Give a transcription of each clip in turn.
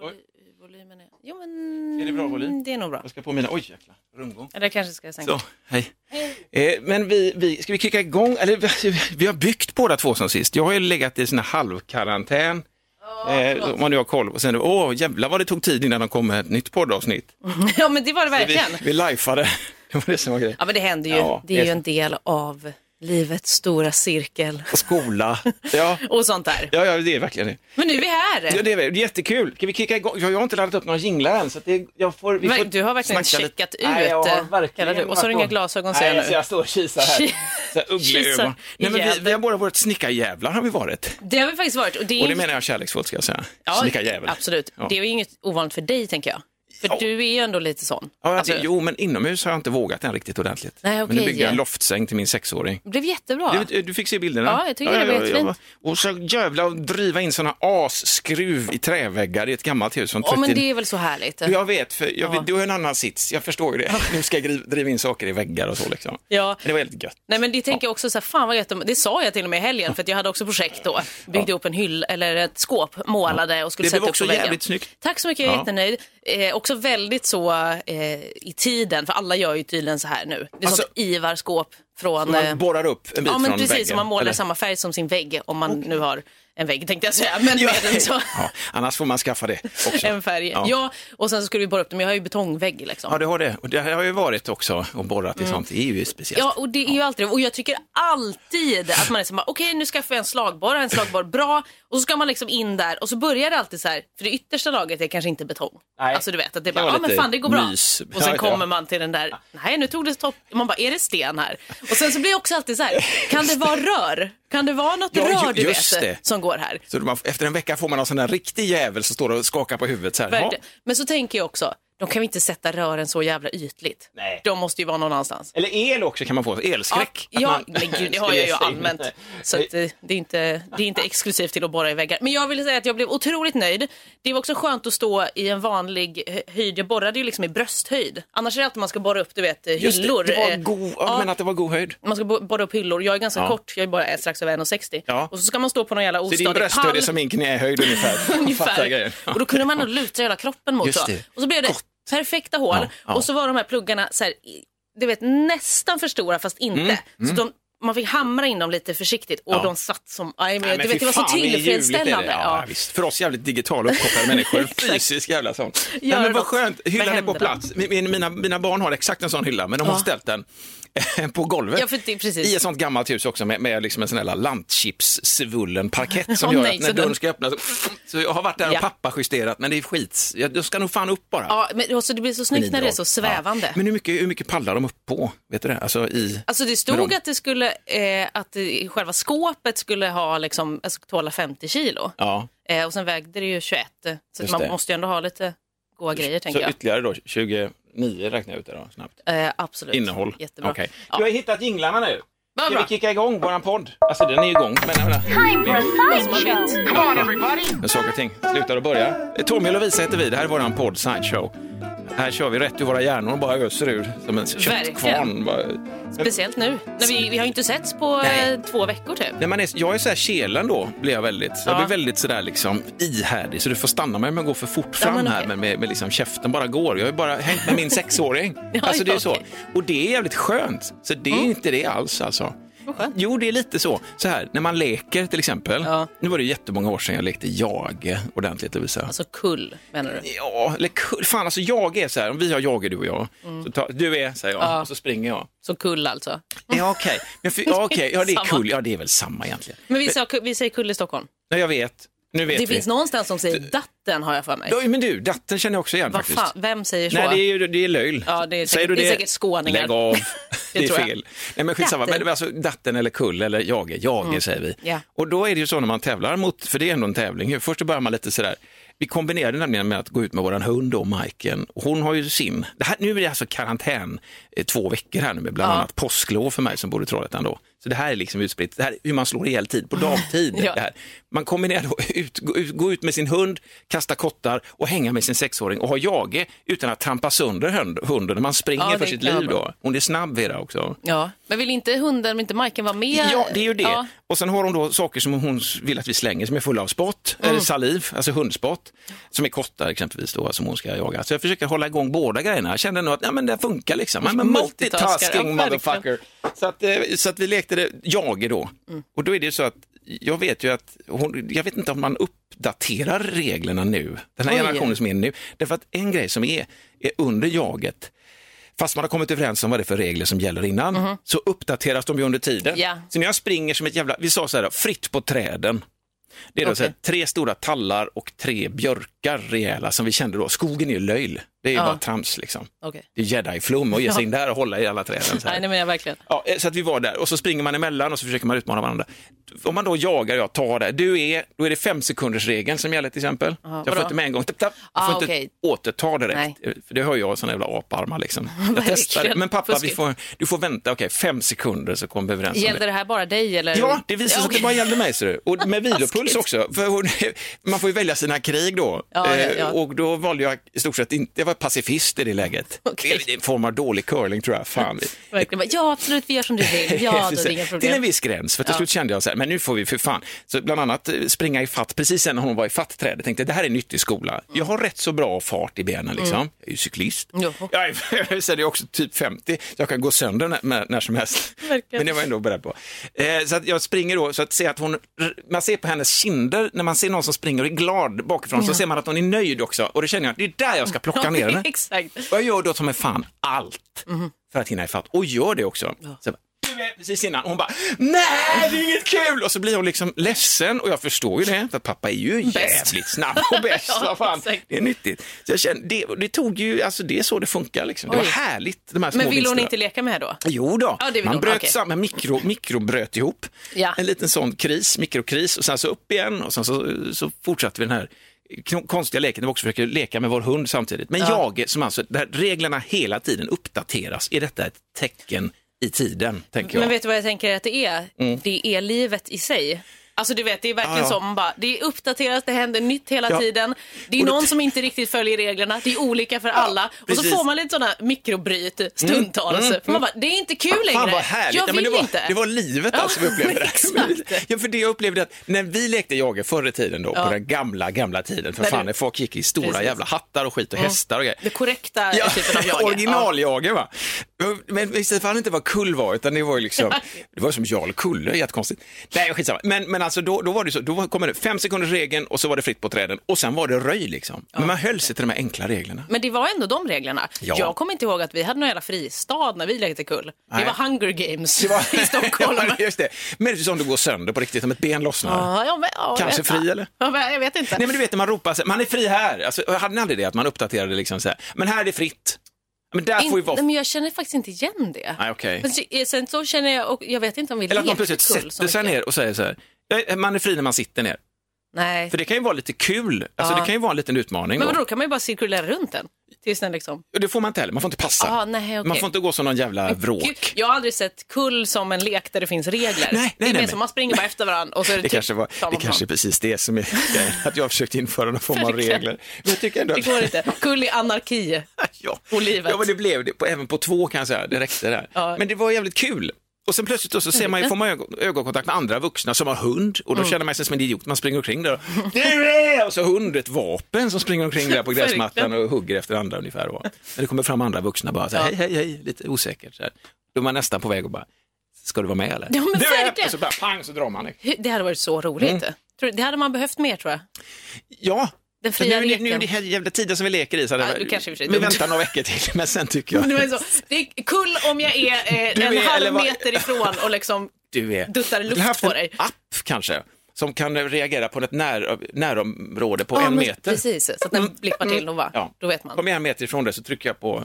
Voly- Volymen är... Jo, men... Är det bra volym? Det är nog bra. Jag ska på mina, oj jäklar, rundgång. Eller kanske ska jag sänka. Så, hej. Eh, men vi, vi, ska vi kicka igång? Eller vi, vi har byggt båda två som sist. Jag har ju legat i sån här halvkarantän. Eh, om man nu har koll. Och sen, åh jävlar vad det tog tid innan de kom med ett nytt poddavsnitt. Ja, men det var det Vi, verkligen. vi lifeade. Det var det som var grejen. Ja, men det händer ju. Ja, det är det- ju en del av livets stora cirkel skola. Ja. och sånt där. Ja, ja, det är verkligen det. Men nu är vi här. Ja, det är det är jättekul. Ska vi kicka igång? Jag har inte laddat upp några jinglar än. Så att det, jag får, vi Men får du har verkligen checkat ut, Nej, jag har eh, verkligen du. Och så har du inga glasögon, ser jag nu. så jag står och kisar här. Uggleögon. Nej, men vi, vi har båda varit snickarjävlar har vi varit. Det har vi faktiskt varit. Och det är, Och det menar jag kärleksfullt ska jag säga. ja, Snickarjävel. Absolut. Ja. Det är ju inget ovanligt för dig, tänker jag. För Ja. du är ju ändå lite sån. Ja, Alltså, det, jo, men inomhus har jag inte vågat den riktigt ordentligt. Nej, Men okej. nu byggde jag en loftsäng till min sexåring. Det blev jättebra. Du, du fick se bilderna? Ja, jag tycker det var jättefint. Och så jävla att driva in såna asskruv i träväggar i ett gammalt hus från 30... Ja, men det är väl så härligt. Jag vet, för jag Ja. vet, du har en annan sits, jag förstår ju det. Nu ska jag driva in saker i väggar och så liksom. Ja. Men det var helt gött. Nej men det tänker jag också så här, fan vad gött, det sa jag till och med i helgen för att jag hade också projekt då. Byggde upp en hyll eller ett skåp, målade och skulle Det sätta blev upp också på väggen. jävligt snyggt. Tack så mycket, jag är Ja. jättenöjd. Eh, också väldigt så eh, i tiden, för alla gör ju tydligen så här nu. Det är Alltså- sånt Ivar-skåp från... Man eh, borrar upp en bit Ja men från precis, väggen. man målar eller? samma färg som sin vägg om man nu har en vägg tänkte jag säga. Men med en, så, Ja, annars får man skaffa det också. en färg. Ja. Ja. och sen så skulle vi borra upp dem. Jag har ju betongvägg liksom. Ja, det har det. Och det har jag ju varit också och borrat i sånt. Det är ju speciellt. Mm. Ja, och det är ju alltid Och jag tycker alltid att man är så bara, okej nu skaffar jag en slagborr, en slagborr, bra. Och så ska man liksom in där och så börjar det alltid så här, för det yttersta laget är kanske inte betong. Nej. Alltså du vet att det är bara, ja men lite fan det går bra. mys. Och sen kommer man till den där, nej nu tog det stopp. Man bara, är det sten här? Och sen så blir det också alltid så här, kan det vara rör? Kan det vara något Ja, rör du vet det. som går här? Så man, efter en vecka får man en sån där riktig jävel som står och skakar på huvudet så här. Men så tänker jag också, de kan vi inte sätta rören så jävla ytligt. Nej. De måste ju vara någon annanstans. Eller el också kan man få, elskräck. Ja, ja man- men gud, det har jag ju allmänt. Så att, eh, det, är inte, det är inte exklusivt till att borra i väggar. Men jag vill säga att jag blev otroligt nöjd. Det var också skönt att stå i en vanlig höjd. Jag borrade ju liksom i brösthöjd. Annars är det alltid man ska borra upp, du vet, eh, hyllor. det, det var Eh, god, ja. men att det var god höjd. Man ska bo- borra upp hyllor. Jag är ganska Ja. kort, jag är bara strax över 1,60. Ja. Och så ska man stå på någon jävla Så din ostadig brösthöjd är pall. som min knähöjd ungefär. Ungefär. Och då kunde man nog luta hela kroppen mot Just så. det. Och så blev det. Perfekta hål. Ja, ja. Och så var de här pluggarna så här, du vet, nästan för stora fast inte. Så de, man fick hamra in dem lite försiktigt och Mm, Ja. de satt som, aj, men, Nej, du men vet, fy det var så tillfredsställande. Ja. För oss jävligt digitala uppkopplade människor. Fysisk jävla sån. Nej, men vad skönt, hyllan är på plats. Min, mina, mina barn har exakt en sån hylla, men de har ställt den på golvet. Ja, det. I ett sånt gammalt hus också med, med liksom en sån här lantchipssvullen parkett som Åh, gör nej, att när så den- dörren ska öppnas så, så jag har varit där och Ja. pappa justerat men det är skit. Jag, jag ska nog fan upp bara. Ja, men alltså, det blir så snyggt när det är så svävande. Ja. Men hur mycket, hur mycket pallar de upp på? Vet du det? Alltså i... Alltså det stod dem. att det skulle, eh, att själva skåpet skulle ha liksom, alltså, tåla 50 kilo. Ja, Eh, och sen vägde det ju 21. Så man måste ju ändå ha lite goda grejer så tänker jag. ytterligare då 29 räknar jag ut det då snabbt. Eh, absolut. Innehåll. Jättebra. Okej. Ja. Du har hittat jinglarna nu. Vad Ska bra. vi kicka igång våran podd? Alltså den är igång. Men vet. men saker och ting slutar att börja. Tommy och Lovisa heter vi. Det här är våran podd Sideshow. Här kör vi rätt ur våra hjärnor och bara öser ur som en köttkvarn. Bara- Speciellt nu. När vi, vi har ju inte setts på Nej. eh, två veckor typ. När man är, jag är så här kelen då, blir jag väldigt. Jag Ja. blir väldigt sådär liksom ihärdig, så du får stanna mig om jag går för fort fram men här, men med, med liksom käften bara går. Jag har ju bara hängt med min sexåring. Ja, alltså det är ja, så. Och det är jävligt skönt. Så det är inte det alls alltså. Vad skönt. Jo, det är lite så. Så här, när man leker till exempel. Ja. Nu var det jättemånga år sedan jag lekte jag ordentligt, Lovisa. Alltså kull menar du? Ja, eller kul. Fan, alltså jag är så här, om vi har jag du och jag. Så tar, du är, säger jag, Ja. och så springer jag. Så kull alltså. Ja, okej. För- Ja, okej. ja, det är Samma. kul. Ja, det är väl samma egentligen. Men vi, sa, vi säger kull i Stockholm. Ja, jag vet. Nu vet Det vi. finns någonstans som säger datten har jag för mig. Ja, men du, datten känner jag också igen Vad faktiskt. fan, vem säger så? Nej, det är, det är löjl. Ja, det är Säger säkert- du det är säkert skåningar. Lägg av. det är fel. Nej, men skitsamma. Datten. Men alltså, datten eller kull eller jage, jage säger vi. Ja. Och då är det ju så när man tävlar mot, för det är ändå en tävling. Först börjar man lite sådär, vi kombinerade nämligen med att gå ut med våran hund och Majken. Hon har ju sin, det här, nu är det alltså karantän eh, två veckor här nu med bland Ja. annat påsklov för mig som bor i Trollhättan då. Så det här är liksom utspritt, det här är hur man slår ihjäl tid på dagtid. Ja. det här. Man kombinerar då ut, gå, ut, gå ut med sin hund, kasta kottar och hänga med sin sexåring och ha jage utan att trampa sönder hund- hunden när man springer Ja, för sitt liv då. Hon är snabb Vera också. Ja. Men vill inte hunden, vill inte Majken vara med? Ja, det är ju det. Ja. Och sen har hon då saker som hon vill att vi slänger som är fulla av spott, Mm. eller saliv, alltså hundspott, som är kottar exempelvis då, som hon ska jaga. Så jag försöker hålla igång båda grejerna. Jag kände nog att ja, men det funkar liksom. Men multitasking motherfucker. Så att, eh, så att vi lekte det, jag då. Mm. Och då är det så att jag vet ju att, hon, jag vet inte om man uppdaterar reglerna nu, den här Oj. generationen som är nu. Därför att en grej som är, är under jaget, fast man har kommit överens om vad det är för regler som gäller innan, så uppdateras de ju under tiden. Ja. Så när jag springer som ett jävla, vi sa så här, fritt på träden. Det är då så här, tre stora tallar och tre björkar rejäla som vi kände då. Skogen är ju löjl, det är ju Ja. bara trams liksom. Okej. Det är jedi-flum och ge sig in där och hålla i alla träden. Så. Nej, men jag verkligen. Ja, eh, så att vi var där och så springer man emellan och så försöker man utmana varandra. Om man då jagar, jag tar det, du är, då är det fem sekunders regeln som gäller till exempel. jag får inte med en gång, tapp, tapp. jag Ah, får inte okej. återta direkt. Nej. Eh, För det hör jag sådana jävla aparmar liksom. Jag det. Men pappa, vi får, du får vänta, okej, fem sekunder så kommer vi överens om det. Gällde det här bara dig eller? Ja, det visade sig att det bara gällde mig. ser du. Och med vilopuls också. För man får ju välja sina krig då. Ja, ja, Eh, ja. Och då valde jag i stort sett inte, jag var pacifist i det läget. Okej. Det är en form av dålig curling tror jag. Fan. Verkligen. Ja, absolut, vi gör som du vill. Ja, då det inga Till en problem. viss gräns, för till slut kände jag så här, men nu får vi för fan. Så bland annat eh, springa i fatt, precis sen när hon var i fatt-trädet, tänkte det här är nyttig skola. Jag har rätt så bra fart i benen liksom. Jag är ju cyklist. Jo. Jag är, är också typ 50, så jag kan gå sönder när, när, när som helst. Verkligen. Men det var jag ändå beredd på. Eh, så att jag springer då, så att se att hon, man ser på hennes kinder, när man ser någon som springer och är glad bakifrån, så ser man att hon är nöjd också. Och då känner jag, det är där jag ska plocka ner henne. Exakt. Och jag gör då som är fan allt för att hinna ifatt och gör det också. Så jag bara, precis innan, hon bara, nej det är inget kul! Och så blir hon liksom ledsen och jag förstår ju det, för pappa är ju jävligt snabb och bäst. Ja, fan. exakt. Det är nyttigt. Så jag kände, det, det tog ju, alltså det är så det funkar liksom. Det var härligt, de här små Men vill hon vinsterna. inte leka med då? Jo då, Ja, det vill man hon. bröt Okej. samman, mikro, mikro bröt ihop. Ja. En liten sån kris, mikrokris och sen så upp igen och sen så, så fortsatte vi den här konstiga leken där vi också försöker leka med vår hund samtidigt. Men jag, som alltså, där reglerna hela tiden uppdateras, är detta ett tecken i tiden, tänker jag. Men vet du vad jag tänker att det är? Mm. Det är livet i sig. Alltså du vet, det är verkligen Ja, ja. som bara, det är uppdaterat, det händer nytt hela Ja. tiden. Det är Och någon som inte riktigt följer reglerna, det är olika för alla. Och så precis. Mm. får man lite sådana mikrobryt stundtals. För man bara, det är inte kul längre. Fan vad härligt. Jag Ja, vill men det, var, inte. det var livet alltså vi upplevde det. exakt. Ja, för det jag upplevde att när vi lekte jaga förr i tiden då, Ja. på den gamla, gamla tiden, för När fan du- när folk gick i stora Precis. jävla hattar och skit och hästar och grejer. Det korrekta Ja, typen av jaga. originaljager va. Men visst fan inte vad kull var, utan det var ju liksom, det var som Jarl Kulle, jättekonstigt. Nej, skitsamma. Men, men alltså då, då var det så, då kom det fem sekunders regeln och så var det fritt på träden och sen var det röj liksom. Men man höll sig till de här enkla reglerna. Men det var ändå de reglerna. Ja. Jag kommer inte ihåg att vi hade någon jävla fristad när vi lekte kull. Nej. Det var Hunger Games Det var, i Stockholm. Ja, just det. Men det är som du går sönder på riktigt, om ett ben lossnar. Ja, ja, men- ja, Kanske fri, eller? Ja, men jag vet inte. Nej men du vet när man ropar, så här, man är fri här. Alltså, hade ni aldrig det att man uppdaterade liksom så här, men här är det fritt. Men där får Inte, vara... men jag känner faktiskt inte igen det. Nej, okej. Men eh, sen så känner jag, och jag vet inte om vi Eller att man plötsligt sätter sig ner och säger så här, "Ja, man är fri när man sitter ner. Nej, För det kan ju vara lite kul, alltså Ja. det kan ju vara en liten utmaning. men då. då kan man ju bara cirkulera runt den. Tills den liksom... Och Det får man inte heller, man får inte passa. Ah, nej, okej. Man får inte gå som någon jävla vråk. Gud, jag har aldrig sett kull som en lek där det finns regler. nej, det är nej, mer som man springer bara efter varandra och så är det, Det typ kanske, var, det kanske är precis det som är att jag har försökt införa någon form av regler. Men jag tycker ändå Det att... går inte. Kull är anarki. ja. Och livet. Ja, men det blev det, på, även på två kan jag säga, det räckte där. Ja. Men det var jävligt kul. Och sen plötsligt då så ser man, ju- får man ögon, ögonkontakt med andra vuxna som har hund och Mm. då känner man sig som en idiot, man springer omkring där och, och så hund, ett vapen som springer omkring där på gräsmattan och hugger efter andra ungefär. Och, när det kommer fram andra vuxna bara så här, hej, hej, hej, lite osäkert. Så här. Då är man nästan på väg och bara, ska du vara med eller? Ja, men du är! verkligen. Och så bara pang så drar man. Det hade varit så roligt. Mm. Det hade man behövt mer tror jag. Ja, Den fria nu, nu, nu är leken. det här jävla tiden som vi leker i. Så Ja, du kanske vi väntar några veckor till, men sen tycker jag, Det, var så, det är kull om jag är, eh, en är- halv meter ifrån och liksom du är... duttar Du har luft haft på en dig. app kanske, som kan reagera på ett när, närområde på Ja, en meter. Precis, så att den blippar till och va, Ja. då vet man. Kommer jag en meter ifrån det så trycker jag på,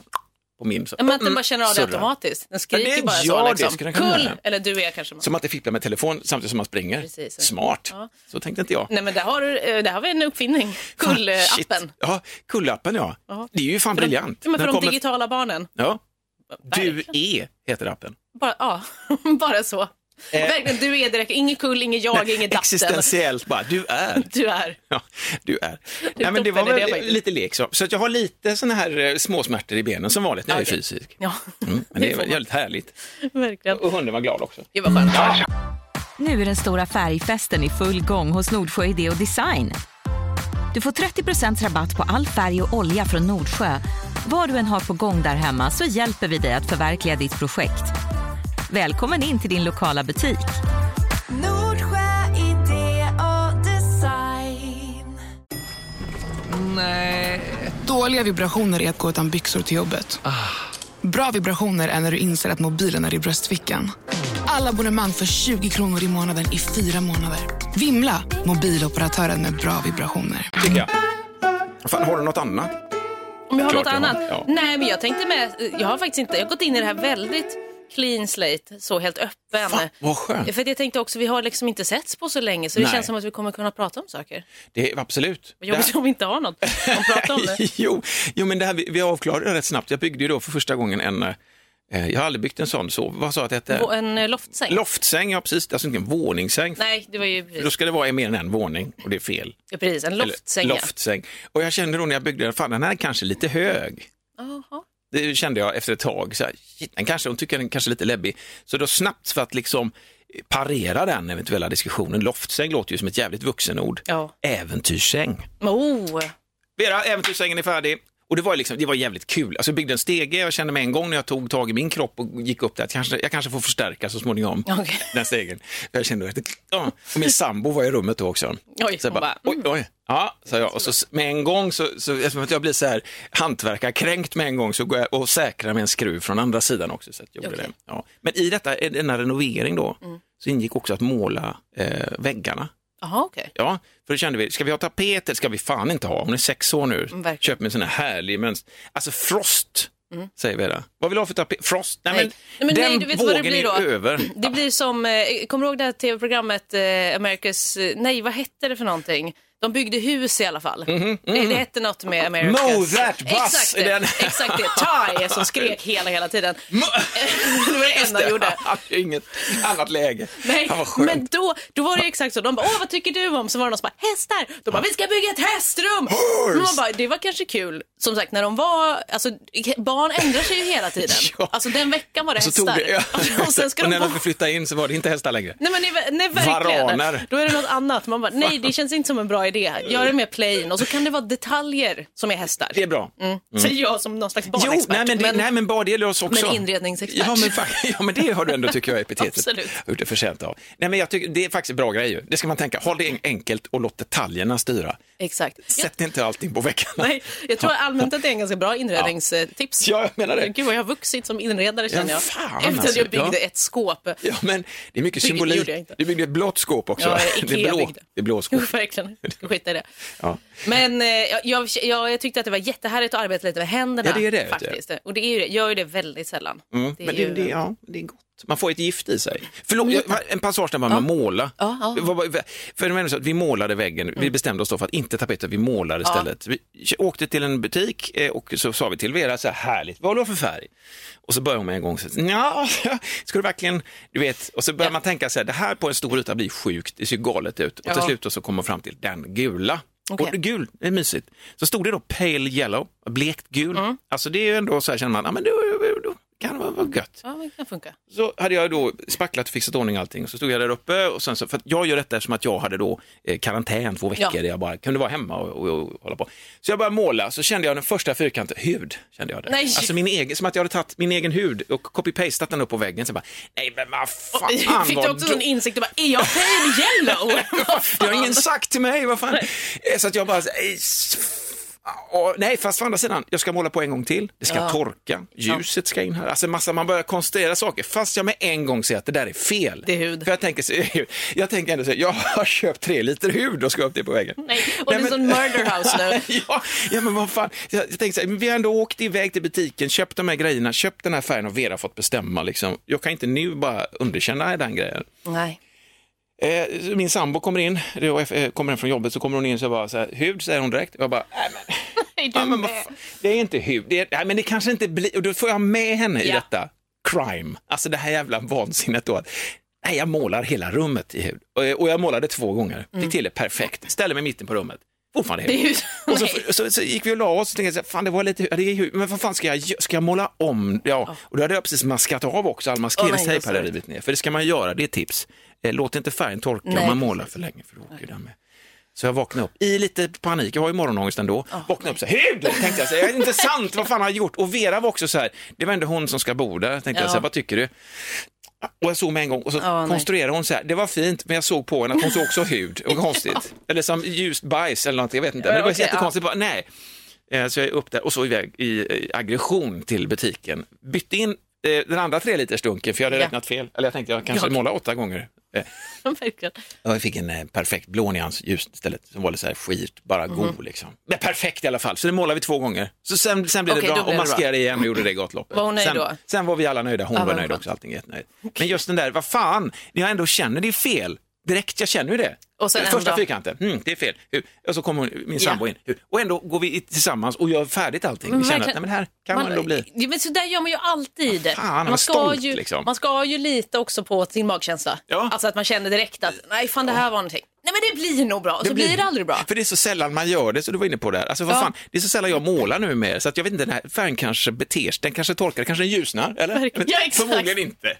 på min. Så, Men att den bara känner av det surrar. automatiskt. Den skriker Ja, det- bara ja, så det liksom. kunna Kull, eller du är kanske. Som att det fipplar med telefon samtidigt som man springer. Precis. Smart, Ja. så tänkte inte jag. Nej men där har, du, eh, där har vi en uppfinning. Shit. Kull-appen. Ja, kullappen ja. Ja. Det är ju fan För de- briljant. Ja, men för de kommer- digitala barnen. Ja. Du är heter appen. Bara, ja, bara så. Verkligen, du är direkt, ingen kull, ingen jag, ingen datten. Existentiellt bara, du är. Du är. Ja, du är. Det Nej, men det var det väl faktiskt. lite lek så. Så att jag har lite såna här eh, småsmärtor i benen som vanligt när jag är fysisk. Ja, Mm, men det Det är väldigt härligt. verkligen. Och hunden var glad också. Det var skönt. Nu är den stora färgfesten i full gång hos Nordsjö Idé och Design. Du får 30% rabatt på all färg och olja från Nordsjö. Vad du än har på gång där hemma så hjälper vi dig att förverkliga ditt projekt. Välkommen in till din lokala butik. Nordsjö idé och design. Dåliga vibrationer är att gå utan byxor till jobbet. Bra vibrationer är när du inser att mobilen är i bröstfickan. Alla abonnemang för 20 kronor i månaden i fyra månader. Vimla! Mobiloperatören med bra vibrationer. Tycker jag. Fan, har du något annat? Om jag har Klart något jag har, annat? ja. Nej, men jag tänkte med, jag har faktiskt inte, jag har gått in i det här väldigt clean slate, så helt öppen. Fan, vad skönt. För jag tänkte också, vi har liksom inte setts på så länge så det Nej. känns som att vi kommer kunna prata om saker. Det är absolut. Vad jobbigt om vi inte har något att prata om det. jo, jo, men det här, vi, vi avklarade rätt snabbt. Jag byggde ju då för första gången en, eh, jag har aldrig byggt en sån, så, vad sa jag att det hette? En eh, loftsäng? Loftsäng, ja precis. Alltså inte en våningssäng. Nej, det var ju För Då precis, ska det vara mer än en våning och det är fel. ja, precis en Eller, loftsäng. ja. loftsäng. Och jag kände då när jag byggde den, fan den här är kanske lite hög. Jaha. Det kände jag efter ett tag. Så här, shit, den kanske, hon tycker den kanske är lite läbbig. Så då snabbt för att liksom parera den eventuella diskussionen. Loftsäng låter ju som ett jävligt vuxenord. Ja. Äventyrssäng. Oh, Vera, äventyrssängen är färdig. Och det var, liksom, det var jävligt kul. Alltså jag byggde en stege och jag kände med en gång när jag tog tag i min kropp och gick upp där att kanske, jag kanske får förstärka så småningom Okej. den stegen. Jag kände att, ja. Och min sambo var i rummet då också. Oj, så jag bara, bara, oj, oj. Ja, sa jag. Och så med en gång, så, så, eftersom att jag blir så här hantverkarkränkt med en gång, så går jag och säkrar med en skruv från andra sidan också. Så jag Okej. det. Ja. Men i detta, denna renovering då, Mm. så ingick också att måla eh, väggarna. Jaha okej. Ja, för då kände vi, ska vi ha tapeter? ska vi fan inte ha. Hon är sex år nu. verkligen. Mm. Köp mig en sån här härlig mönster. Alltså Frost, säger vi där. Vad vill du ha för tapet? Frost? Nej, Nej. men, Nej, men den nej, du vet vad det vågen blir då? är över. Det blir som, eh, kommer du ihåg det här tv-programmet eh, America's, eh, nej vad hette det för någonting? De byggde hus i alla fall. Det, det hette något med America's. Mhm, Mow that bus! Exakt det, Den- exakt det. Ty som skrek hela, hela tiden. det var det enda gjorde. Han hade inget annat läge. Nej, men då, då var det exakt så. De bara, åh vad tycker du om? Så var det någon som bara, hästar. De bara, vi ska bygga ett hästrum. Man bara, det var kanske kul. Som sagt, när de var, alltså barn ändrar sig ju hela tiden. Ja. Alltså den veckan var det Så tog hästar. det, ja. och sen ska och när bara... de skulle flytta in så var det inte hästar längre. Nej men nej, nej verkligen. Varaner. Då är det något annat. Man bara, nej det känns inte som en bra idé. Gör det mer plain och så kan det vara detaljer som är hästar. Det är bra. Mm. Säger jag som någon slags Jo, barnexpert. nej men, det, nej men det gäller oss också. men inredningsexpert. Ja men, ja, men det har du ändå, tycker jag, epitetet Absolut. gjort det förtjänt av. Nej, men jag tycker, det är faktiskt en bra grej ju. Det ska man tänka. Håll det enkelt och låt detaljerna styra. Exakt. Jag, Sätt inte allting på väggarna. nej, jag tror allmänt att det är en ganska bra inredningstips. Ja, jag menar det. Gud vad jag har vuxit som inredare känner jag. fan, Efter att alltså. jag byggde Ja. ett skåp. Ja, men det är mycket symbolik. jag. Du byggde ett blått skåp också. Ja, det, är Ikea blå, det är blå Jo, skåp. verkligen. Ska skita i det. Ja. Men eh, jag, jag, jag, tyckte att det var jättehärligt att arbeta lite med händerna. Ja, det är det. Faktiskt. Och det är ju det. Jag gör ju det väldigt sällan. Mm. Det är men det, ju- det, ja, det är gott. Man får ett gift i sig. Förlåt, jag, en passage där man ja. måla. Ja, ja. För så att vi målade väggen, vi bestämde oss då för att inte tapeter, vi målade istället. Vi åkte till en butik eh, och så sa vi till Vera, så här härligt, vad har du för färg? Och så började hon med en gång, ja, ska du verkligen, du vet, och så börjar Ja. man tänka så här, det här på en stor yta blir sjukt, det ser galet ut. Och till slut så kom man fram till den gula. Okej. Och gul, det är mysigt. Så stod det då pale yellow, blekt gul. Mm. Alltså det är ju ändå så här, känner man, ja men då, då, då kan vara gött. Ja, det kan funka. Så hade jag då spacklat och fixat ordning allting. Så stod jag där uppe och sen så, för jag gör detta eftersom att jag hade då eh, karantän två veckor Ja. där jag bara kunde vara hemma och, och, och hålla på. Så jag började måla, så kände jag den första fyrkanten, hud, kände jag det. Nej. Alltså min egen, som att jag hade tagit min egen hud och copy-pastat den upp på väggen. Så jag bara, nej men vad fan Fick du också då- sån insikt och bara, är jag pale yellow? Det har ingen sagt till mig, vad fan. Eh, Så att jag bara, "Ej, s- och, nej, fast å andra sidan, jag ska måla på en gång till. Det ska Ja. torka, ljuset ska in här. Alltså massa, man börjar konstruera saker, fast jag med en gång ser att det där är fel. Det är hud. För jag tänker, så- jag tänker ändå så här, jag har köpt tre liter hud och ska upp det på väggen. Nej, och det är sån murder house nu. ja, ja, men vad fan. Jag, jag tänkte så här, vi har ändå åkt iväg till butiken, köpt de här grejerna, köpt den här färgen och Vera fått bestämma. Liksom. Jag kan inte nu bara underkänna den grejen. Nej. Eh, min sambo kommer in, då, eh, kommer hem från jobbet, så kommer hon in och bara så här, hud, säger hon direkt. Jag bara, nej men, Nej, du ja, men det är inte hud, det är, nej, men det kanske inte blir, och då får jag med henne i Ja. detta crime, alltså det här jävla vansinnet då. Nej, jag målar hela rummet i hud. Och, och jag målade två gånger. Mm. Fick till det perfekt. Ställde mig i mitten på rummet. Fortfarande Det är hud. ju... Och så, så, så gick vi och la oss och tänkte jag, så fan det var lite, det är men vad fan ska jag? Ska jag måla om? Ja, och då hade jag precis maskat av också, all maskeringstejp vad hade jag rivit ner. För det ska man göra, det är tips. Eh, Låt inte färgen torka om Nej, man målar för länge, för då åker den med. Så jag vaknade upp i lite panik, jag har ju morgonångest ändå. vaknade upp så här, hud! Tänkte jag, så här, inte sant, vad fan har jag gjort? Och Vera var också så här, det var ändå hon som ska bo där. Tänkte jag, Ja. så här, vad tycker du? Och jag såg med en gång och så Ja, nej. konstruerade hon så här, det var fint, men jag såg på henne att hon såg också hud. Och konstigt. Eller som ljust bajs eller något, jag vet inte. Men det var okej, jättekonstigt, bara, nej. Eh, Så jag är upp där och så iväg i aggression till butiken. Bytte in eh, den andra tre liters dunken för jag hade Ja. räknat fel. Eller jag tänkte jag kanske Ja. målar åtta gånger. Eh, Verkligen. jag fick en eh, perfekt blå nyans ljus istället som var lite så här skirt, bara Mhm. god liksom. Men perfekt i alla fall, så det målade vi två gånger. Så sen, sen blev Okej, det då bra blev och det bra. maskerade igen och gjorde det gatloppet. Var hon nöjd sen, då? sen var vi alla nöjda, hon Ja, var vad nöjd skönt. också, allting är jättenöjd. Men just den där, vad fan, när jag ändå känner det är fel, direkt, jag känner ju det. Och sen Första ändå- fyrkanten, mm, det är fel. Och så kommer hon, min Ja. sambo in. Hur? Och ändå går vi tillsammans och gör färdigt allting. Vi känner att nej, men här kan man, ändå bli. Ja, men så där gör man ju alltid. Vad fan, man man, ska stolt, ju, liksom. man ska ju lita också på sin magkänsla. Ja. Alltså att man känner direkt att nej fan det här var någonting. Nej men det blir nog bra och så blir det aldrig bra. För det är så sällan man gör det, så du var inne på det här. Alltså vad Ja. fan, det är så sällan jag målar nu mer, så att jag vet inte, den här färgen kanske beter sig, den kanske torkar, kanske den ljusnar, eller? Ja, exakt. Förmodligen inte.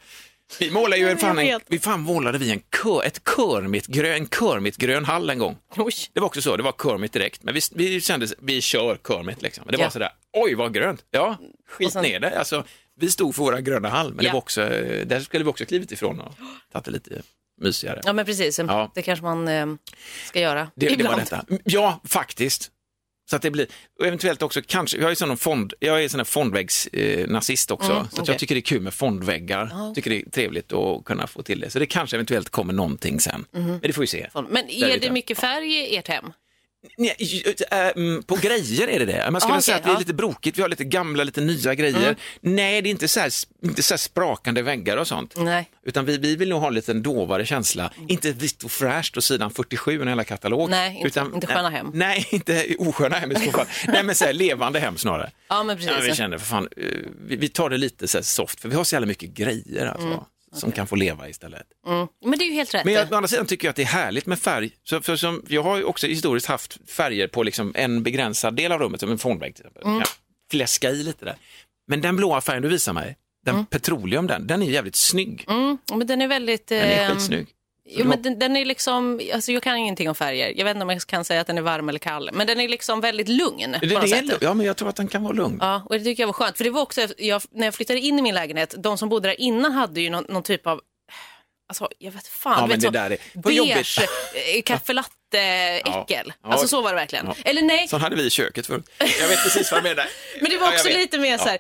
Vi målade ju Jag fan, en, vi fan målade vi en kör, ett körmitgrön, en körmitgrön hall en gång. Oj. Det var också så, det var Kermit direkt, men vi, vi kände, vi kör Kermit liksom. Det Ja. var sådär, oj vad grönt, ja, skit ner det. Alltså, vi stod för våra gröna hall, men det Ja. var också, där skulle vi också klivit ifrån och tagit det lite mysigare. Ja men precis, Ja. det kanske man eh, ska göra Det, det var ibland. detta. Ja, faktiskt. Så att det blir, och eventuellt också kanske, jag är sån fond, jag är sån här fondväggsnazist eh, också, Mm, så okej. jag tycker det är kul med fondväggar, Ja. tycker det är trevligt att kunna få till det. Så det kanske eventuellt kommer någonting sen, men det får vi se. Men är det mycket färg i ert hem? Nej, äh, mm, på grejer är det det. Man skulle väl säga att vi är ja. lite brokigt, vi har lite gamla, lite nya grejer. Nej, det är inte så, här, inte så sprakande väggar och sånt. Nej. Utan vi, vi vill nog ha en lite dovare känsla. Inte vitt och fräscht och sidan 47 en hela katalog. Nej, inte- inte sköna hem. Nej, inte osköna hem i så fall. nej, men så här, levande hem snarare. Ja men precis. Ja, vi känner för fan, eh, vi, vi tar det lite så soft, för vi har så jävla mycket grejer alltså, som kan få leva istället. mm. Men det är ju helt rätt. Men jag, å andra sidan tycker jag att det är härligt med färg. Så, för som, jag har ju också historiskt haft färger på liksom en begränsad del av rummet, som en fondvägg till exempel. Mm. Ja, fläska i lite där. Men den blåa färgen du visar mig, den petroleum den, den är jävligt snygg. Mm, men den är väldigt... Den är ehm, skitsnygg. Jo, men den, den är liksom, alltså jag kan ingenting om färger. Jag vet inte om jag kan säga att den är varm eller kall. Men den är liksom väldigt lugn Det, på det något är, ja, men jag tror att den kan vara lugn. Ja, och det tycker jag var skönt. För det var också, jag, när jag flyttade in i min lägenhet, de som bodde där innan hade ju någon, någon typ av, alltså jag vet fan, Ja, vet, det så där är- beige eh, kaffelatte-äckel. Ja. Alltså Ja. så var det verkligen. Eller nej, Sån hade vi i köket förut. Jag vet precis vad du menar. men det var Ja, också vet. lite mer Ja. så här,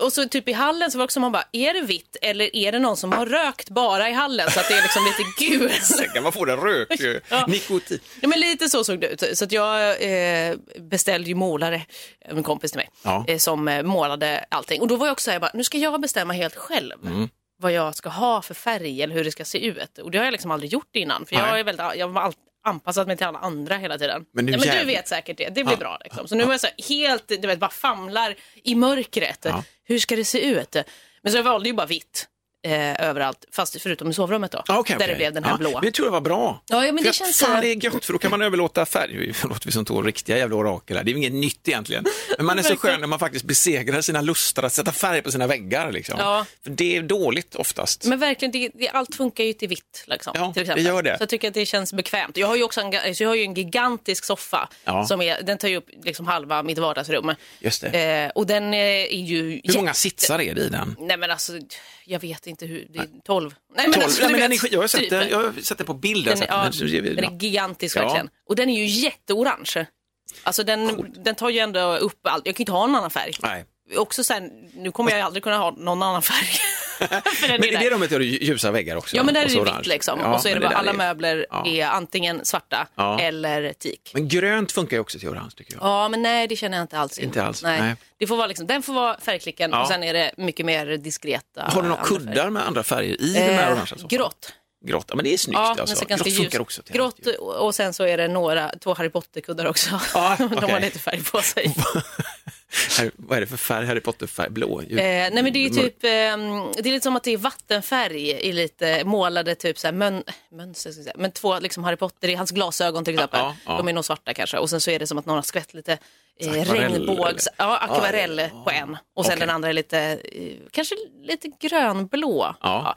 och så typ i hallen så var det också man bara, är det vitt eller är det någon som har rökt bara i hallen så att det är liksom lite gult? Man få den rök. Ja. nikotin. Ja, men lite så såg det ut. Så att jag eh, beställde ju målare, en kompis till mig, Ja. eh, som eh, målade allting. Och då var jag också så här, bara, nu ska jag bestämma helt själv Mm. vad jag ska ha för färg eller hur det ska se ut. Och det har jag liksom aldrig gjort innan. För jag, Nej. är väldigt, jag alltid anpassat mig till alla andra hela tiden. Men ja, men du vet säkert det, det blir Ja. bra. Liksom. Så nu var jag så helt, du vet, bara famlar i mörkret. Hur ska det se ut? Men så jag valde ju bara vitt. Eh, överallt, fast förutom i sovrummet då. Ja, okej, där det blev den här ja, blåa. Men det tror jag var bra. Ja, ja, men För det att känns... Fan, det är gött, för då kan man överlåta färg. Förlåt, vi som två riktiga jävla orakel här. Det är inget nytt egentligen. Men man är så skön när man faktiskt besegrar sina lustar att sätta färg på sina väggar. Liksom. Ja. För det är dåligt oftast. Men verkligen, det, det, allt funkar ju till vitt. Liksom, Ja, till exempel. det gör det. Så jag tycker att det känns bekvämt. Jag har ju också en, jag har ju en gigantisk soffa. Ja. Som är, den tar ju upp liksom halva mitt vardagsrum. Just det. Eh, och den eh, är ju... Hur jätte- många sitsar är det i den? Nej men alltså, jag vet inte hur. Det är 12. Nej, men 12? alltså, ja, men den är, skit- jag, har sett typ. den, jag har sett den på bild. Den, är- ja, den. Den är gigantisk Ja. verkligen. Och den är ju jätteorange. Alltså den, den tar ju ändå upp allt. Jag kan ju inte ha någon annan färg. Nej. Också sen, nu kommer jag aldrig kunna ha någon annan färg. Men är det rummet är det ju ljusa väggar också. Ja men där är det vitt liksom. Ja, och så är det bara, alla är- möbler Ja. är antingen svarta Ja. eller teak. Men grönt funkar ju också till orange tycker jag. Ja men nej det känner jag inte alls in. Inte alls, Nej. nej. Det får vara liksom, den får vara färgklicken och sen är det mycket mer diskreta. Har du några andra färger. kuddar med andra färger i den här Eh, orangea soffan? grått. Grått, ja men det är snyggt Ja, alltså. Grått funkar ljus. också till Grått och sen så är det några, två Harry Potter-kuddar också. Ja, De har lite färg på sig. Harry, vad är det för färg? Harry Potter-färg? Blå? Ju- Eh, nej men det är mörk. typ, ehm, det är lite som att det är vattenfärg i lite målade typ så här mön, mönster, ska säga. men två liksom Harry Potter i hans glasögon till exempel. Ja, ja. De är nog svarta kanske och sen så är det som att någon har skvätt lite eh, regnbågs, ja akvarell på en och sen Okej. den andra är lite, eh, kanske lite grönblå. Ja.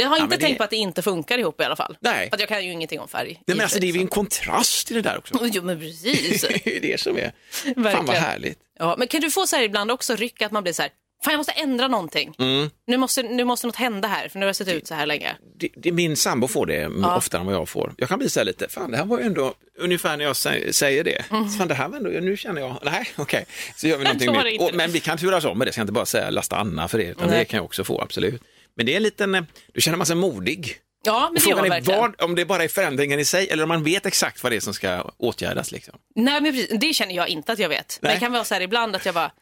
Jag har inte men det- tänkt på att det inte funkar ihop i alla fall. Nej. För att jag kan ju ingenting om färg. Nej, i men alltså, det är ju en kontrast till det där också. Jo men precis. Det är det som är... Fan vad Verkligen. härligt. Ja, men kan du få så här ibland också ryck att man blir så här, fan jag måste ändra någonting. Mm. Nu, måste, nu måste något hända här för nu har jag sett ut så här länge. Det, det, min sambo får det oftare än vad jag får. Jag kan bli så här lite, fan det här var ju ändå ungefär när jag sä- säger det. Fan det här var ändå, nu känner jag, nej okej, så gör vi någonting det nytt. Och, men vi kan turas om med det, jag ska inte bara säga lasta Anna för det, utan Nej. det kan jag också få, absolut. Men det är en liten, eh, du känner man sig modig. Ja, men det Frågan man är verkligen. vad, om det bara är förändringen i sig eller om man vet exakt vad det är som ska åtgärdas. Liksom. Nej, men precis, det känner jag inte att jag vet. Men Nej. det kan vara så här ibland att jag bara,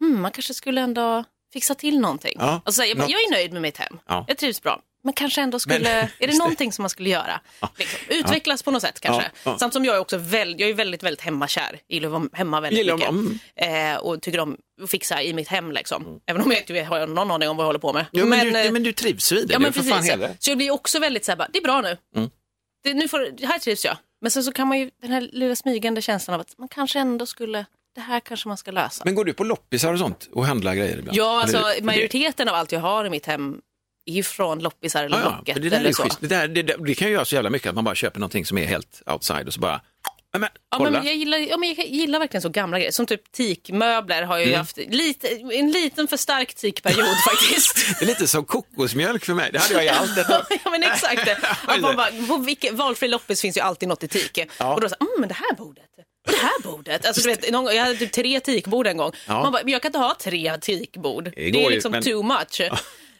hmm, man kanske skulle ändå fixa till någonting. Ja, Alltså, jag, bara, något- jag är nöjd med mitt hem, Ja. jag trivs bra. Men kanske ändå skulle, Men- är det det. någonting som man skulle göra? Liksom, utvecklas på något sätt kanske. Ja, ja. Samt som jag är också väldigt, jag är väldigt, väldigt hemmakär. Gillar att vara hemma väldigt Gillar mycket. Eh, och tycker om att fixa i mitt hem liksom. Även om jag inte har någon aning om vad jag håller på med. Jo, men, du, eh, men du trivs vid det, Ja, det men för fan precis. hela. Så jag blir också väldigt så här, bara, det är bra nu. Mm. Det, nu får, här trivs jag. Men sen så kan man ju, den här lilla smygande känslan av att man kanske ändå skulle, det här kanske man ska lösa. Men går du på loppisar och sånt och handlar grejer ibland? ja, alltså det- majoriteten av allt jag har i mitt hem är ju från loppisar eller Ja, ja, Blocket för det, eller så. Det, där, det, det kan ju göra så jävla mycket att man bara köper någonting som är helt outside och så bara, "Nej, men Ja, men jag, gillar, ja, men jag gillar verkligen så gamla grejer. Som typ teakmöbler har jag Mm. ju haft lite, en liten för stark teakperiod faktiskt. Det är lite som kokosmjölk för mig, det hade jag i allt. Detta. ja men exakt. Att man bara, på vilken, valfri loppis finns ju alltid något i teak. Ja. Och då så, mm, men det här bordet. Och det här bordet. Alltså, du vet, någon, jag hade typ tre teakbord en gång. Ja. Man bara, jag kan inte ha tre teakbord. Det Det, är ju, liksom men- too much.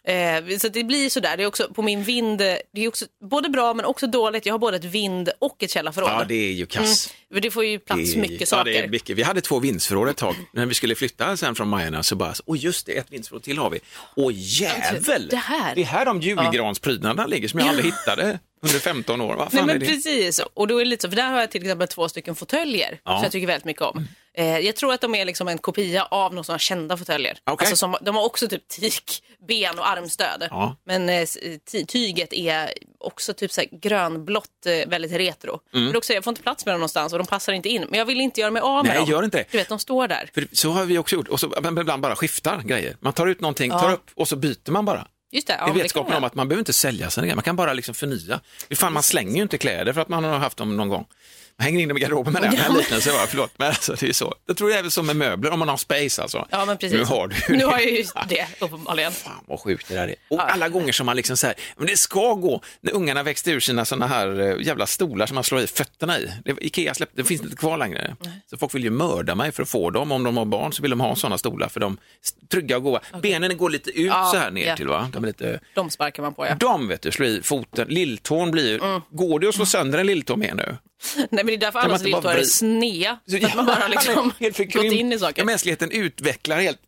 Eh, så det blir sådär. Det är också på min vind, det är också både bra men också dåligt. Jag har både ett vind och ett källarförråd. Ja, det är ju kass. För det får ju plats är- mycket ja, saker. det är mycket. Vi hade två vindsförråd ett tag. När vi skulle flytta sen från Majerna så bara, åh just det, ett vindsförråd till har vi. Åh jävel! Det här. Det är här de julgransprydnaderna ligger som jag aldrig hittade under 15 år. Vad Nej, fan är men det? precis. Och då är det lite så, för där har jag till exempel två stycken fåtöljer Ja. som jag tycker väldigt mycket om. Eh, jag tror att de är liksom en kopia av några sådana kända fåtöljer. Okej. Alltså som, de har också typ teak, ben och armstöd. Ja. Men eh, ty- tyget är också typ så grönblått, eh, väldigt retro. Men det är också, jag får inte plats med dem någonstans och de passar inte in. Men jag vill inte göra mig av med Nej, dem. gör inte det. Du vet, de står där. För så har vi också gjort, och så men ibland bara skiftar grejer. Man tar ut någonting, tar upp och så byter man bara. Just det, ja, I men vetskapen om att man behöver inte sälja sina grejer, man kan bara liksom förnya. Fan, man slänger ju inte kläder för att man har haft dem någon gång. Man hänger in dem i garderoben med den, Ja, ja, men- liknelse var, förlåt. Men alltså, det är så. Jag tror det är väl så med möbler, om man har space alltså. Ja, men precis. Nu har du ju Nu det. har jag ju det, uppenbarligen. Fan vad sjukt det där är. Och alla gånger som man liksom så här, men det ska gå, när ungarna växte ur sina sådana här eh, jävla stolar som man slår i fötterna i. Det, Ikea släppte, det finns inte kvar längre. Så folk vill ju mörda mig för att få dem. Om de har barn så vill de ha sådana stolar för de trygga och goa. Benen går lite ut Ja, så här ner ja. till va? De är lite... De sparkar man på, ja. De vet du, slår i foten, lilltån blir... Mm. Går det att slå sönder en lilltå med nu? Nej, men det är därför allas bara lilltår är snea. Så För att man bara liksom helt gått in i saker. Ja, mänskligheten utvecklar helt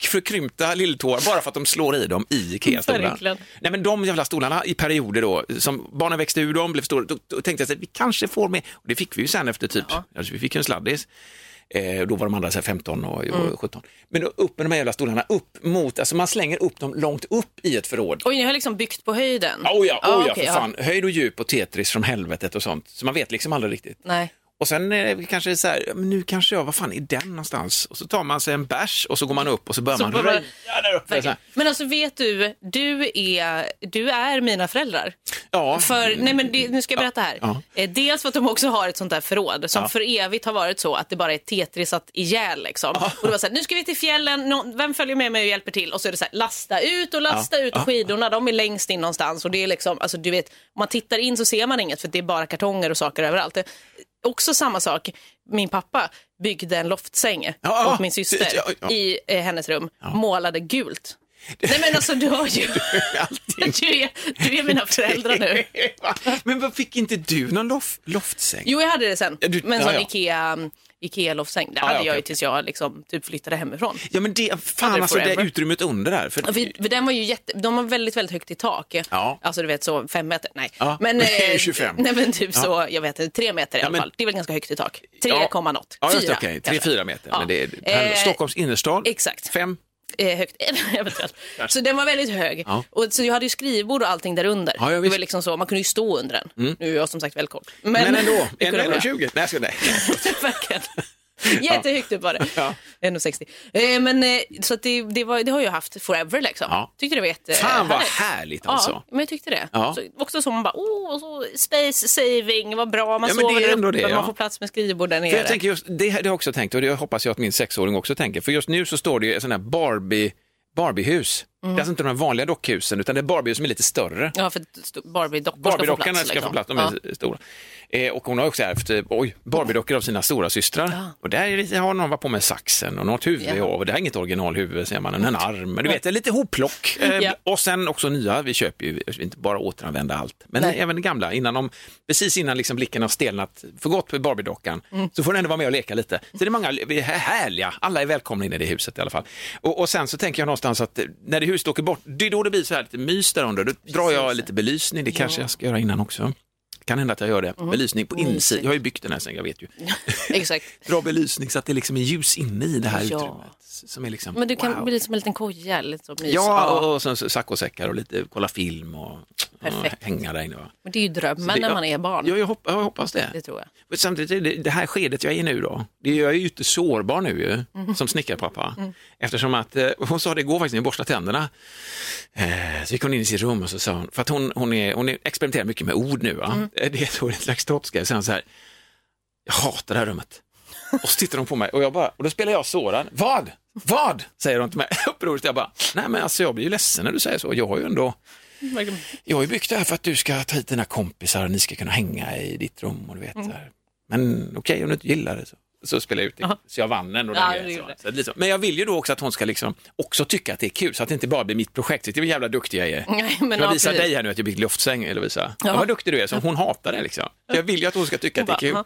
förkrympta lilltår bara för att de slår i dem i Ikea-stolar. Verkligen. Nej men de jävla stolarna i perioder då, som barnen växte ur dem, blev stora, då, då tänkte jag att vi kanske får med, och det fick vi ju sen efter typ, alltså, vi fick en sladdis. Eh, då var de andra så här 15 och, Mm. och 17. Men då upp med de här jävla stolarna, upp mot, alltså man slänger upp dem långt upp i ett förråd. Oj, ni har liksom byggt på höjden? Oh ja, oh ja, okej, för fan. Höjd och djup och Tetris från helvetet och sånt. Så man vet liksom aldrig riktigt. Nej. Och sen eh, kanske det är så här, men nu kanske jag, vad fan är den någonstans? Och så tar man sig en bärs och så går man upp och så börjar Så man börjar röja där uppe. Så här. Men alltså vet du, du är, du är mina föräldrar. Ja, För, nej men det, nu ska jag berätta här. Ja. Eh, Dels för att de också har ett sånt där förråd som Ja. för evigt har varit så att det bara är tetrisat ihjäl liksom. Och det var så här, nu ska vi till fjällen, Nå- vem följer med mig och hjälper till? Och så är det så här, lasta ut och lasta Ja. ut och Ja. skidorna, de är längst in någonstans. Och det är liksom, alltså du vet, om man tittar in så ser man inget för det är bara kartonger och saker överallt. Det, också samma sak, min pappa byggde en loftsäng Ja, åt min syster ja, ja. i eh, hennes rum, målade gult. Nej men alltså du har ju, du är, du är mina föräldrar nu. Men vad fick inte du någon loft, loftsäng? Jo, jag hade det sen. Du- med en ja, sån ja. Ikea, Ikea-loftsäng. Det hade ja, jag ju tills jag liksom, typ flyttade hemifrån. Ja men det, fan alltså det utrymmet under där. För, För, för den var ju jätte, de har väldigt, väldigt högt i tak. Ja. Alltså du vet så fem meter, nej. Ja, Men, eh, 25. Nej men typ Ja. så, jag vet inte, tre meter i alla men- fall. Det är väl ganska högt i tak. 3, Ja. något. Ja, just Fyra, okej. kanske. 3-4 meter. Men det är, Eh, Stockholms innerstad, exakt. fem. Eh, högt, eventuellt. Så den var väldigt hög. Ja. Och, så jag hade ju skrivbord och allting där under. Ja, ja, det visst. Mm. var liksom så, man kunde ju stå under den. Nu är jag som sagt väldigt kort. Men, Men, ändå, det kunde man göra. 1,20. Nej, jag ska, nej. Verkligen. Jättehögt upp var det. Ja. 1,60. Eh, men eh, så att det, det, var, det har jag haft forever liksom. Ja. Tyckte det var jätte Fan vad härligt. härligt alltså. Ja, men jag tyckte det. Ja. Så, också så man bara, oh, så space saving, vad bra, man Ja, sover är där uppe, det, man får plats med skrivbord där nere. För jag tänker just, det har jag också tänkt och det hoppas jag att min sexåring också tänker. För just nu så står det ju sånt här Barbie, Barbiehus. Mm. Det är alltså inte de vanliga dockhusen utan det är Barbiehus som är lite större. Ja, för st- Barbie-dockor ska få Barbie-dockorna plats. ska liksom. få plats, de är stora. Eh, och hon har också ärvt eh, oj, Barbie-dockor av sina stora systrar. Ja. Och där är det, har någon varit på med saxen och något huvud Ja. och det här är inget originalhuvud ser man, en arm. Men du vet, lite hopplock. Eh, Ja. Och sen också nya, vi köper ju inte bara återanvända allt, men Nej. även det gamla. Innan de, precis innan liksom blicken har stelnat för gott på Barbie-dockan Mm. så får den ändå vara med och leka lite. Så det är många vi är härliga, alla är välkomna in i det huset i alla fall. Och, och sen så tänker jag någonstans att eh, när det huset åker bort, det är då det blir så här lite mys där under. Då drar jag lite belysning, det kanske jag ska göra innan också. Kan hända att jag gör det. Mm. Belysning på insidan. Jag har ju byggt den här sen, jag vet ju. Exakt. Dra belysning så att det liksom är ljus inne i det här Ja. utrymmet. Som är liksom, Men du kan wow. bli som en liten koja, mys. Ja, och, och sen saccosäckar och lite kolla film och, och hänga där inne. Men det är ju drömmen det- när man är barn. Ja, jag, hopp, jag hoppas det. Det tror jag. Men Samtidigt det, det här skedet jag är i nu då, det, jag är ju inte sårbar nu ju, Mm. som snickarpappa. Eftersom att, eh, hon sa det igår faktiskt när jag borstade tänderna, eh, så gick hon in i sitt rum och så sa hon, för att hon, hon, är, hon är, experimenterar mycket med ord nu, va? Mm. Eh, det är så en slags trottska, Sen så här, jag hatar det här rummet. Och så tittar de på mig och jag bara, och då spelar jag sårad. Vad? Vad? Säger de till mig upproriskt. Jag bara, nej men alltså jag blir ju ledsen när du säger så. Jag har ju ändå, jag har ju byggt det här för att du ska ta hit dina kompisar och ni ska kunna hänga i ditt rum och du vet. Mm. Så här. Men okej, om du inte gillar det så. Så spelar jag ut det. Ja. Så jag vann ändå. Ja, den det grejen, så. Så, liksom. Men jag vill ju då också att hon ska liksom också tycka att det är kul så att det inte bara blir mitt projekt. Det är vad jävla duktig jag är. Nej, men jag ja, visar precis. dig här nu att jag byggt luftsäng, Lovisa. Ja. Ja. Vad duktig du är. Så hon hatar det liksom. Så jag vill ju att hon ska tycka att det är kul.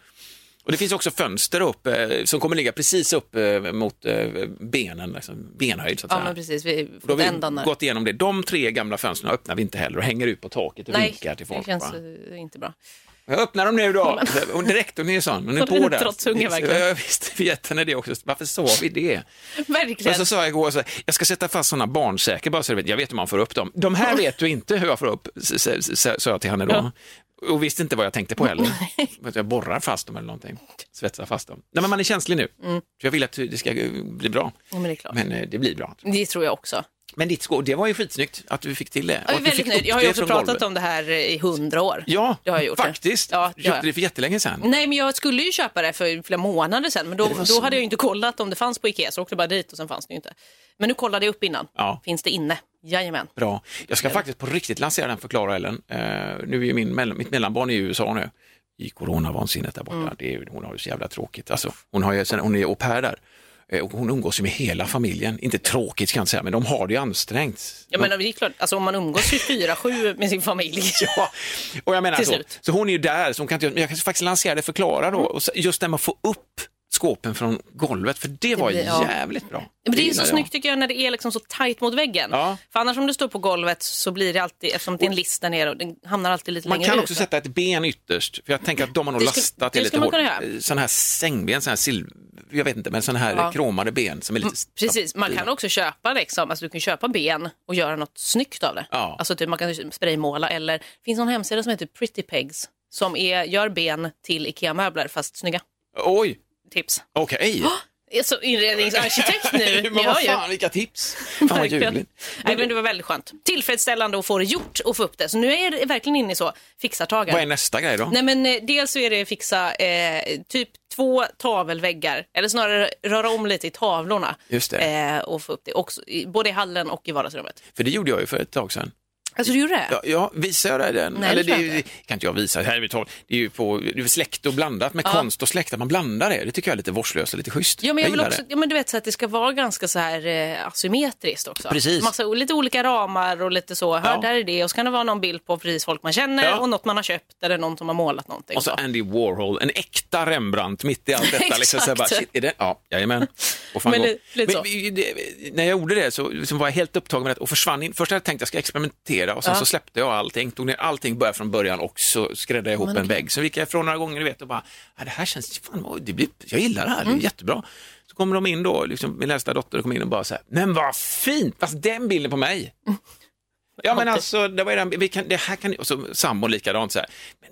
Och det finns också fönster upp eh, som kommer ligga precis upp eh, mot eh, benen, liksom, benhöjd så att Ja, säga. men precis. Vi Då har vi där. gått igenom det. De tre gamla fönstren öppnar vi inte heller och hänger ut på taket och Nej, vinkar till det folk. känns va? inte bra. Jag öppnar dem nu då. Och direkt, hon är sån. Hon är Hon på där. trotsunge, verkligen. Ja, visst, vi gett henne det också. Varför sa vi det? Verkligen. så sa jag igår, så, jag ska sätta fast sådana barnsäker bara så du vet. Jag vet hur man får upp dem. De här vet du inte hur jag får upp, sa jag till henne då. Och visste inte vad jag tänkte på heller. Jag borrar fast dem eller någonting. Svetsar fast dem. Nej, men man är känslig nu. Mm. Jag vill att det ska bli bra. Ja, men det. Men eh, det blir bra. Det tror jag också. Men ditt skåp, det var ju skitsnyggt att du fick till det. Jag är väldigt nöjd. Jag har ju det också pratat golvet. om det här i hundra år. Ja, Det har jag gjort det. faktiskt. Ja, du det köpte jag. det för jättelänge sedan. Nej, men jag skulle ju köpa det för flera månader sedan, men då, Det då så. hade jag ju inte kollat om det fanns på Ikea, så jag åkte bara dit och sen fanns det ju inte. Men nu kollade jag upp innan. Ja. Finns det inne? Jajamän. Bra. Jag ska faktiskt på riktigt lansera den för Klara Ellen. Uh, nu är min, mitt mellanbarn i USA nu. I coronavansinnet där borta. Mm. Det är, hon har det så jävla tråkigt. Alltså, hon, har ju, sen, hon är au pair där. Eh, Och hon umgås ju med hela familjen. Inte tråkigt kan jag inte säga, men de har det ju ansträngt. Jag menar, det är klart, alltså, om man umgås 24-7 med sin familj. Ja, och jag menar så. slut. Så hon är ju där, så hon kan inte, men jag kan faktiskt lansera det för Klara då. Och så- just när man får upp skåpen från golvet, för det, var blir- ja. jävligt bra. Men det är så snyggt tycker jag när det är liksom så tajt mot väggen. Ja. För annars om det står på golvet så blir det alltid, eftersom det är en list där nere och den hamnar alltid lite Man längre kan ut. också sätta ett ben ytterst, för jag tänker att de har nog Det lastat det det lite man hårt. göra. Sådana här sängben, sådana här sil... jag vet inte, men sådana här Ja. kromade ben som är lite... Precis, man kan också köpa liksom, alltså du kan köpa ben och göra något snyggt av det. Ja. Alltså typ man kan spraymåla eller det finns någon hemsida som heter Pretty Pegs som är, gör ben till IKEA-möbler fast snygga. Oj, Tips. okej. Jag är så inredningsarkitekt nu. men vad fan, vilka tips. Fan vad ljuvligt. Nej, men det var väldigt skönt. Tillfredsställande att få det gjort och få upp det. Så nu är det verkligen inne i så fixartagen. Vad är nästa grej då? Nej men eh, dels så är det fixa eh, typ två tavelväggar, eller snarare röra om lite i tavlorna. Just det. Eh, och få upp det också, både i hallen och i vardagsrummet. För det gjorde jag ju för ett tag sedan. Alltså du gjorde det? Ja, ja visar jag dig den? Nej, Eller det det, jag det kan inte jag visa. Här är vi tar, det är ju på det är släkt och blandat med Ja. konst och släkt. Att man blandar det, det tycker jag är lite vårdslöst och lite schysst. Ja, men jag vill gillar också, det. ja, men du vet så att det ska vara ganska så här eh, asymmetriskt också. Precis. Massa, lite olika ramar och lite så. Här, Ja. där är det och så kan det vara någon bild på precis folk man känner Ja. och något man har köpt eller någon som har målat någonting. Och så Andy Warhol, en äkta Rembrandt mitt i allt detta. liksom, så jag bara, Exakt. shit, är det? Ja, jajamän. Och Men li- lite så. Men, det, när jag gjorde det så liksom var jag helt upptagen med det och försvann in. Först hade jag tänkt att jag ska experimentera och sen Ja. så släppte jag allting, tog ner allting, började från början och så skräddade jag ihop Men en vägg. Så gick jag ifrån några gånger vet, och bara, det här känns, fan, det blir, jag gillar det här, Mm. det är jättebra. Så kommer de in då, liksom, min äldsta dotter kom in och bara så här, men vad fint, fast den bilden på mig. Ja men alltså, det, var den, vi kan, det här kan, och så sambon likadant så här. Men,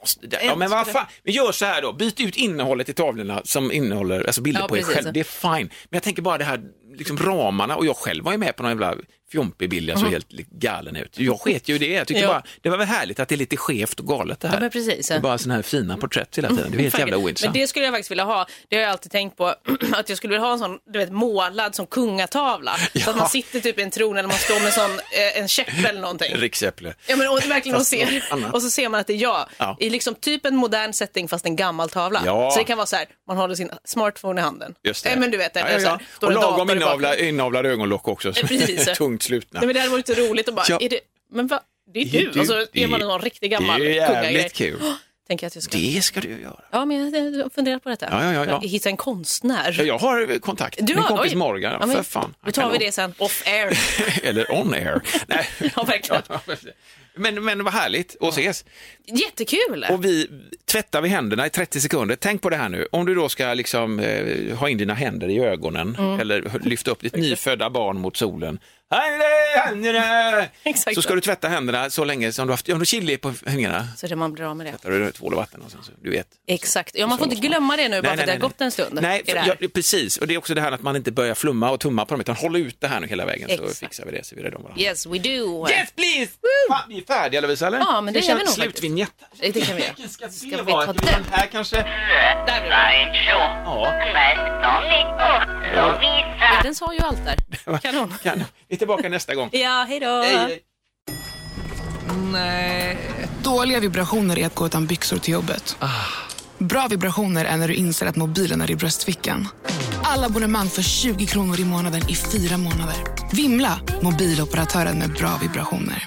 måste, det, ja, men vad fan, vi gör så här då, byt ut innehållet i tavlorna som innehåller, alltså bilder Ja, på er själv, det är fine. Men jag tänker bara det här, liksom ramarna, och jag själv var ju med på någon jävla fjompig bild, jag såg helt galen ut. Jag sket ju i det, jag tyckte Ja. bara, det var väl härligt att det är lite skevt och galet det här. Ja, men precis. Det är bara sådana här fina porträtt hela tiden, det är helt jävla Men ointressant. det skulle jag faktiskt vilja ha. Det har jag alltid tänkt på. Att jag skulle vilja ha en sån, du vet, målad som kungatavla. Så att man sitter typ i en tron eller man står med en sån, eh, en käpp eller någonting. Riksäpple. Ja, men, och, verkligen, och, Fast ser, något annat. och så ser man att det är jag. Ja. I liksom typ en modern setting fast en gammal tavla. Ja. Så det kan vara så här, man håller sin smartphone i handen. Just det. Eh, men du vet, eller ja, ja, så ja. här, står Och en lagom inavla, inavlade ögonlock också, som precis. tungt slutna. Nej, men det hade varit roligt att bara, Ja. är det, men va, det är du. du. Och så är man är- en sån riktig gammal Det är kungagrej. jävligt kul. Tänker jag att jag ska. Det ska du göra. Ja, men jag har funderat på detta. Ja, ja, ja, ja. Hitta en konstnär. Ja, Jag har kontakt. Du Min har- kompis oj. Morgan, ja, Ja, men för fan. Då tar vi det sen, off air. Eller on air. Nej. Ja, verkligen. Men, men vad härligt att ses. Jättekul! Och vi tvättar vi händerna i 30 sekunder. Tänk på det här nu. Om du då ska liksom, eh, ha in dina händer i ögonen Mm. eller lyfta upp ditt nyfödda barn mot solen. Exakt Så ska du tvätta händerna så länge som du haft om du chili på fingrarna. Så det man blir av med det. Tar du tvål och vatten och sen så, du vet. Exakt. Ja, man får Så inte glömma det nu bara för att det har gått en stund. Nej, det för, ja, precis. Och det är också det här att man inte börjar flumma och tumma på dem, utan hålla ut det här nu hela vägen så Exakt. fixar vi det. Så vi är rädda om varandra. Yes, we do. Yes, please! Fan, vi är färdiga Lovisa, eller? Ja, men det Ska är vi nog Slutvinjett. Det kan vi göra. Vilken ska Ska det vi ta den? här kanske? Där blir det. Ja, Den sa ju allt där. Kanon. Är tillbaka nästa gång. Ja, hej då. Hej, hej. Dåliga vibrationer är att gå utan byxor till jobbet. Bra vibrationer är när du inser att mobilen är i bröstfickan. Alla abonnemang för 20 kronor i månaden i fyra månader. Vimla! Mobiloperatören med bra vibrationer.